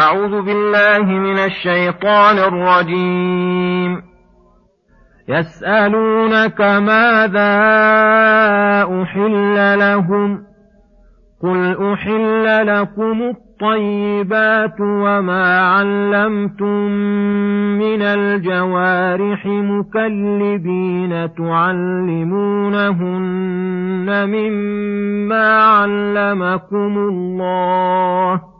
أعوذ بالله من الشيطان الرجيم. يسألونك ماذا أحل لهم؟ قل أحل لكم الطيبات وما علمتم من الجوارح مكلبين تعلمونهن مما علمكم الله.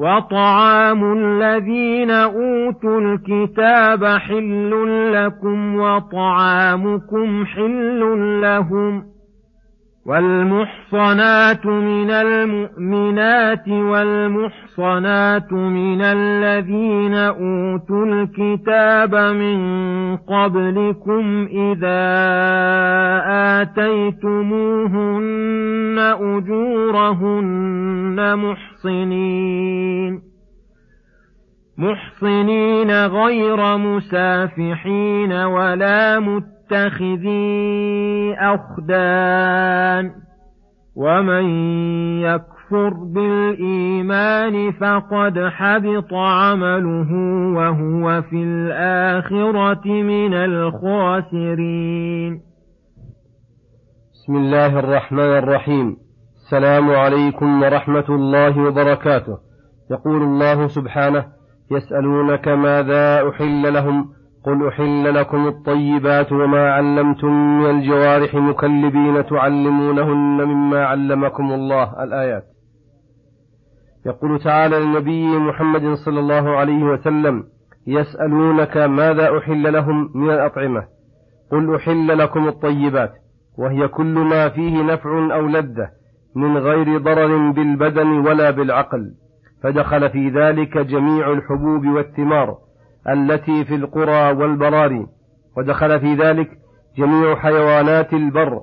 وطعام الذين اوتوا الكتاب حل لكم وطعامكم حل لهم والمحصنات من المؤمنات والمحصنات من الذين اوتوا الكتاب من قبلكم اذا اتيتموهن اجورهن محصنين. محصنين غير مسافحين ولا مت متخذي أخدان. ومن يكفر بالإيمان فقد حبط عمله وهو في الآخرة من الخاسرين. بسم الله الرحمن الرحيم. السلام عليكم ورحمة الله وبركاته. يقول الله سبحانه يسألونك ماذا أحل لهم؟ قل أحل لكم الطيبات وما علمتم من الجوارح مكلبين تعلمونهن مما علمكم الله. الآيات. يقول تعالى للنبي محمد صلى الله عليه وسلم يسألونك ماذا أحل لهم من الأطعمة؟ قل أحل لكم الطيبات وهي كل ما فيه نفع أو لذة. من غير ضرر بالبدن ولا بالعقل فدخل في ذلك جميع الحبوب والثمار التي في القرى والبراري ودخل في ذلك جميع حيوانات البر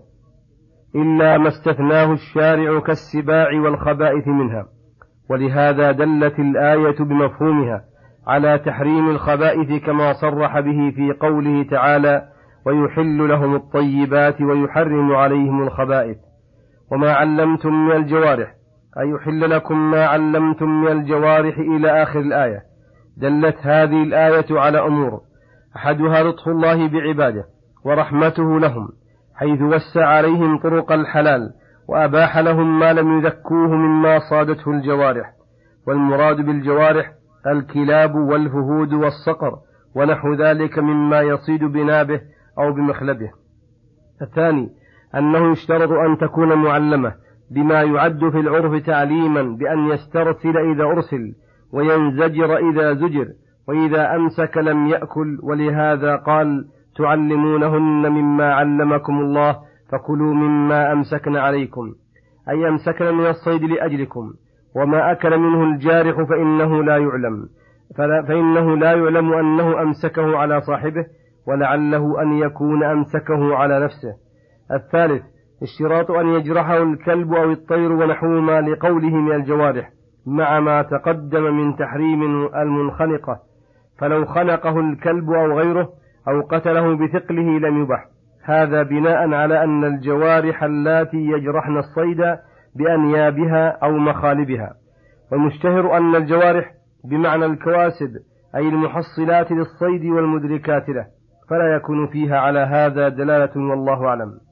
إلا ما استثناه الشارع كالسباع والخبائث منها. ولهذا دلت الآية بمفهومها على تحريم الخبائث كما صرح به في قوله تعالى ويحل لهم الطيبات ويحرم عليهم الخبائث وما علمتم من الجوارح أي يحل لكم ما علمتم من الجوارح إلى آخر الآية. دلت هذه الآية على أمور. أحدها لطف الله بعباده ورحمته لهم حيث وسع عليهم طرق الحلال وأباح لهم ما لم يذكوه مما صادته الجوارح. والمراد بالجوارح الكلاب والفهود والصقر ونحو ذلك مما يصيد بنابه أو بمخلبه. الثاني أنه يشترط أن تكون معلمة بما يعد في العرف تعليما بأن يسترسل إذا أرسل وينزجر إذا زجر وإذا أمسك لم يأكل ولهذا قال تعلمونهن مما علمكم الله فكلوا مما أمسكن عليكم. أي أمسكن من الصيد لأجلكم وما أكل منه الجارح فإنه لا يعلم. فإنه لا يعلم أنه أمسكه على صاحبه ولعله أن يكون أمسكه على نفسه. الثالث اشتراط أن يجرحه الكلب أو الطير ونحوهما لقوله من الجوارح مع ما تقدم من تحريم المنخنقة فلو خنقه الكلب أو غيره أو قتله بثقله لم يبح هذا بناء على أن الجوارح اللاتي يجرحن الصيد بأنيابها أو مخالبها. والمشتهر أن الجوارح بمعنى الكواسب أي المحصلات للصيد والمدركات له فلا يكون فيها على هذا دلالة والله أعلم.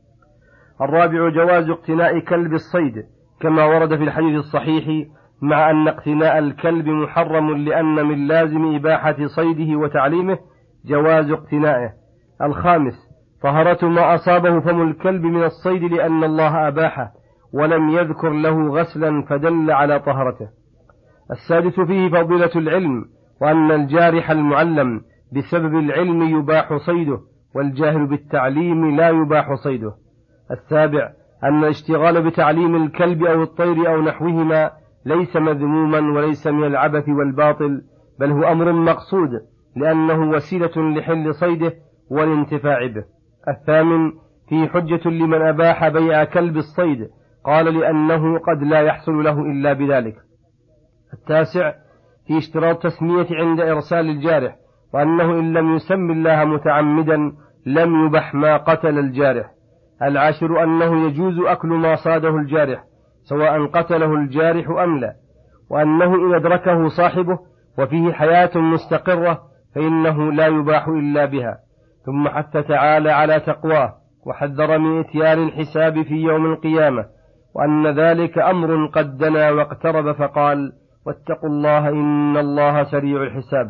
الرابع جواز اقتناء كلب الصيد كما ورد في الحديث الصحيح مع أن اقتناء الكلب محرم لأن من لازم إباحة صيده وتعليمه جواز اقتنائه. الخامس طهرة ما أصابه فم الكلب من الصيد لأن الله أباحه ولم يذكر له غسلا فدل على طهرته. السادس فيه فضيلة العلم وأن الجارح المعلم بسبب العلم يباح صيده والجاهل بالتعليم لا يباح صيده. السابع أن الاشتغال بتعليم الكلب أو الطير أو نحوهما ليس مذموما وليس من العبث والباطل بل هو أمر مقصود لأنه وسيلة لحل صيده والانتفاع به. الثامن في حجة لمن أباح بيع كلب الصيد قال لأنه قد لا يحصل له إلا بذلك. التاسع في اشتراط تسمية عند إرسال الجارح وأنه إن لم يسم الله متعمدا لم يبح ما قتل الجارح. العاشر أنه يجوز أكل ما صاده الجارح سواء قتله الجارح أم لا. وأنه إن أدركه صاحبه وفيه حياة مستقرة فإنه لا يباح إلا بها. ثم حث تعالى على تقواه وحذر من إتيان الحساب في يوم القيامة وأن ذلك أمر قد دنا واقترب فقال واتقوا الله إن الله سريع الحساب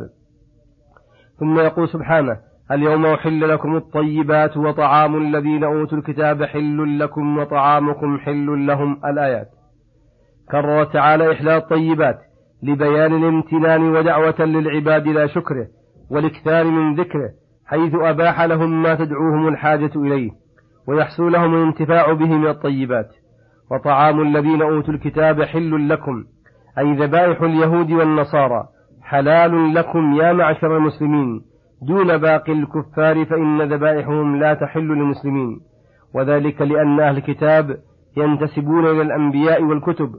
ثم يقول سبحانه اليوم أحل لكم الطيبات وطعام الذين أوتوا الكتاب حل لكم وطعامكم حل لهم الآيات. كرر تعالى إحلال الطيبات لبيان الامتنان ودعوة للعباد لا شكره والإكثار من ذكره حيث أباح لهم ما تدعوهم الحاجة إليه ويحصل لهم الانتفاع به من الطيبات. وطعام الذين أوتوا الكتاب حل لكم أي ذبائح اليهود والنصارى حلال لكم يا معشر المسلمين. دون باقي الكفار فإن ذبائحهم لا تحل للمسلمين. وذلك لأن أهل الكتاب ينتسبون إلى الأنبياء والكتب.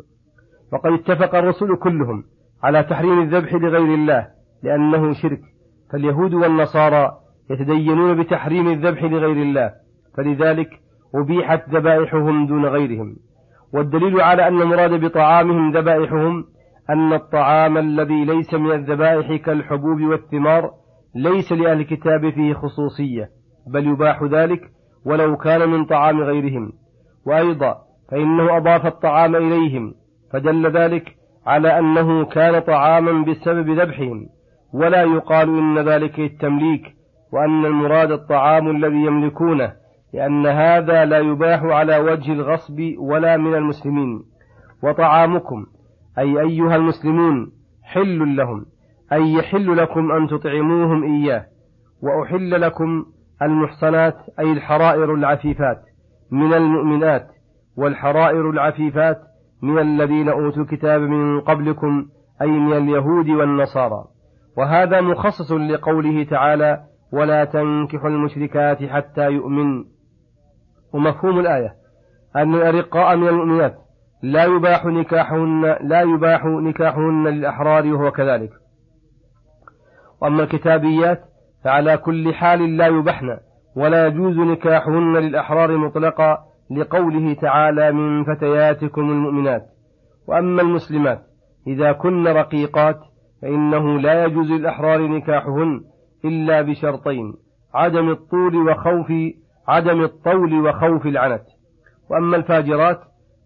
وقد اتفق الرسل كلهم على تحريم الذبح لغير الله لأنه شرك. فاليهود والنصارى يتدينون بتحريم الذبح لغير الله. فلذلك أبيحت ذبائحهم دون غيرهم. والدليل على أن المراد بطعامهم ذبائحهم أن الطعام الذي ليس من الذبائح كالحبوب والثمار ليس لأهل الكتاب فيه خصوصية بل يباح ذلك ولو كان من طعام غيرهم. وأيضا فإنه أضاف الطعام إليهم فدل ذلك على أنه كان طعاما بسبب ذبحهم. ولا يقال إن ذلك التمليك وأن المراد الطعام الذي يملكونه لأن هذا لا يباح على وجه الغصب ولا من المسلمين. وطعامكم أي أيها المسلمون حل لهم. أي يحل لكم أن تطعموهم إياه وأحل لكم المحصنات أي الحرائر العفيفات من المؤمنات والحرائر العفيفات من الذين أوتوا الكتاب من قبلكم أي من اليهود والنصارى. وهذا مخصص لقوله تعالى ولا تنكحوا المشركات حتى يؤمن. ومفهوم الآية أن الأرقاء من المؤمنات لا يباح نكاحهن لا يباح نكاحهن للأحرار وهو كذلك. وأما الكتابيات فعلى كل حال لا يبحن ولا يجوز نكاحهن للأحرار مطلقا لقوله تعالى من فتياتكم المؤمنات. وأما المسلمات إذا كن رقيقات فإنه لا يجوز للأحرار نكاحهن إلا بشرطين عدم الطول وخوف عدم الطول وخوف العنت. وأما الفاجرات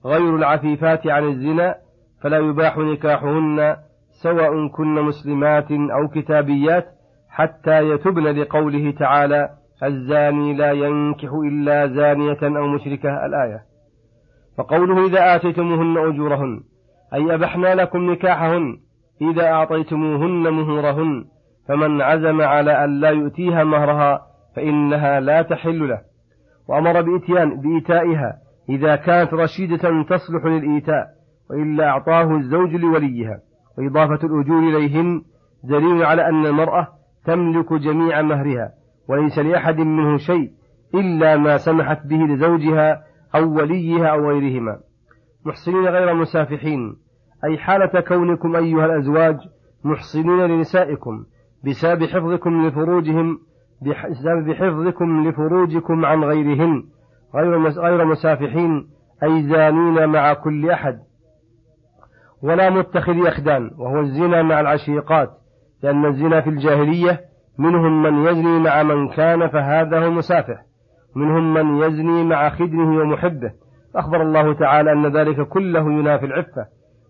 غير العفيفات عن الزنا فلا يباح نكاحهن سواء كن مسلمات أو كتابيات حتى يتبن لقوله تعالى الزاني لا ينكح إلا زانية أو مشركة الآية. فقوله إذا آتيتموهن أجورهن أي أبحنا لكم نكاحهن إذا أعطيتموهن مهورهن فمن عزم على أن لا يؤتيها مهرها فإنها لا تحل له. وأمر بإتيان بإيتائها إذا كانت رشيدة تصلح للإيتاء وإلا أعطاه الزوج لوليها. وإضافة الأجور إليهن دليل على أن المرأة تملك جميع مهرها وليس لأحد منه شيء إلا ما سمحت به لزوجها أو وليها أو غيرهما. محسنين غير مسافحين أي حالة كونكم أيها الأزواج محسنين لنسائكم بسبب حفظكم لفروجهم بسبب حفظكم لفروجكم عن غيرهن غير غير مسافحين أي زانين مع كل أحد. ولا متخذي أخدان وهو الزنا مع العشيقات لأن الزنا في الجاهلية منهم من يزني مع من كان فهذا هو مسافح منهم من يزني مع خدره ومحبه. أخبر الله تعالى أن ذلك كله ينافي العفة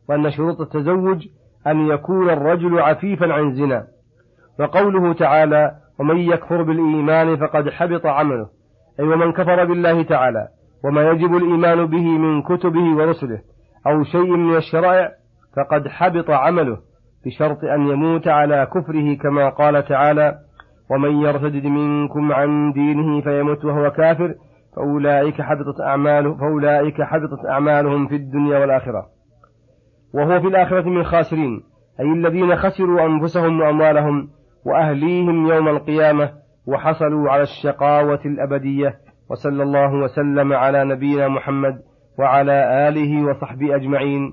وأن شروط التزوج أن يكون الرجل عفيفا عن زنا وقوله تعالى ومن يكفر بالإيمان فقد حبط عمله أي ومن كفر بالله تعالى وما يجب الإيمان به من كتبه ورسله أو شيء من الشرائع فقد حبط عمله بشرط أن يموت على كفره كما قال تعالى ومن يرتد منكم عن دينه فيمت وهو كافر فأولئك حبطت أعماله فأولئك حبطت أعمالهم في الدنيا والآخرة. وهو في الآخرة من الخاسرين أي الذين خسروا أنفسهم وأموالهم وأهليهم يوم القيامة وحصلوا على الشقاوة الأبدية وصلى الله وسلم على نبينا محمد وعلى آله وصحبه أجمعين.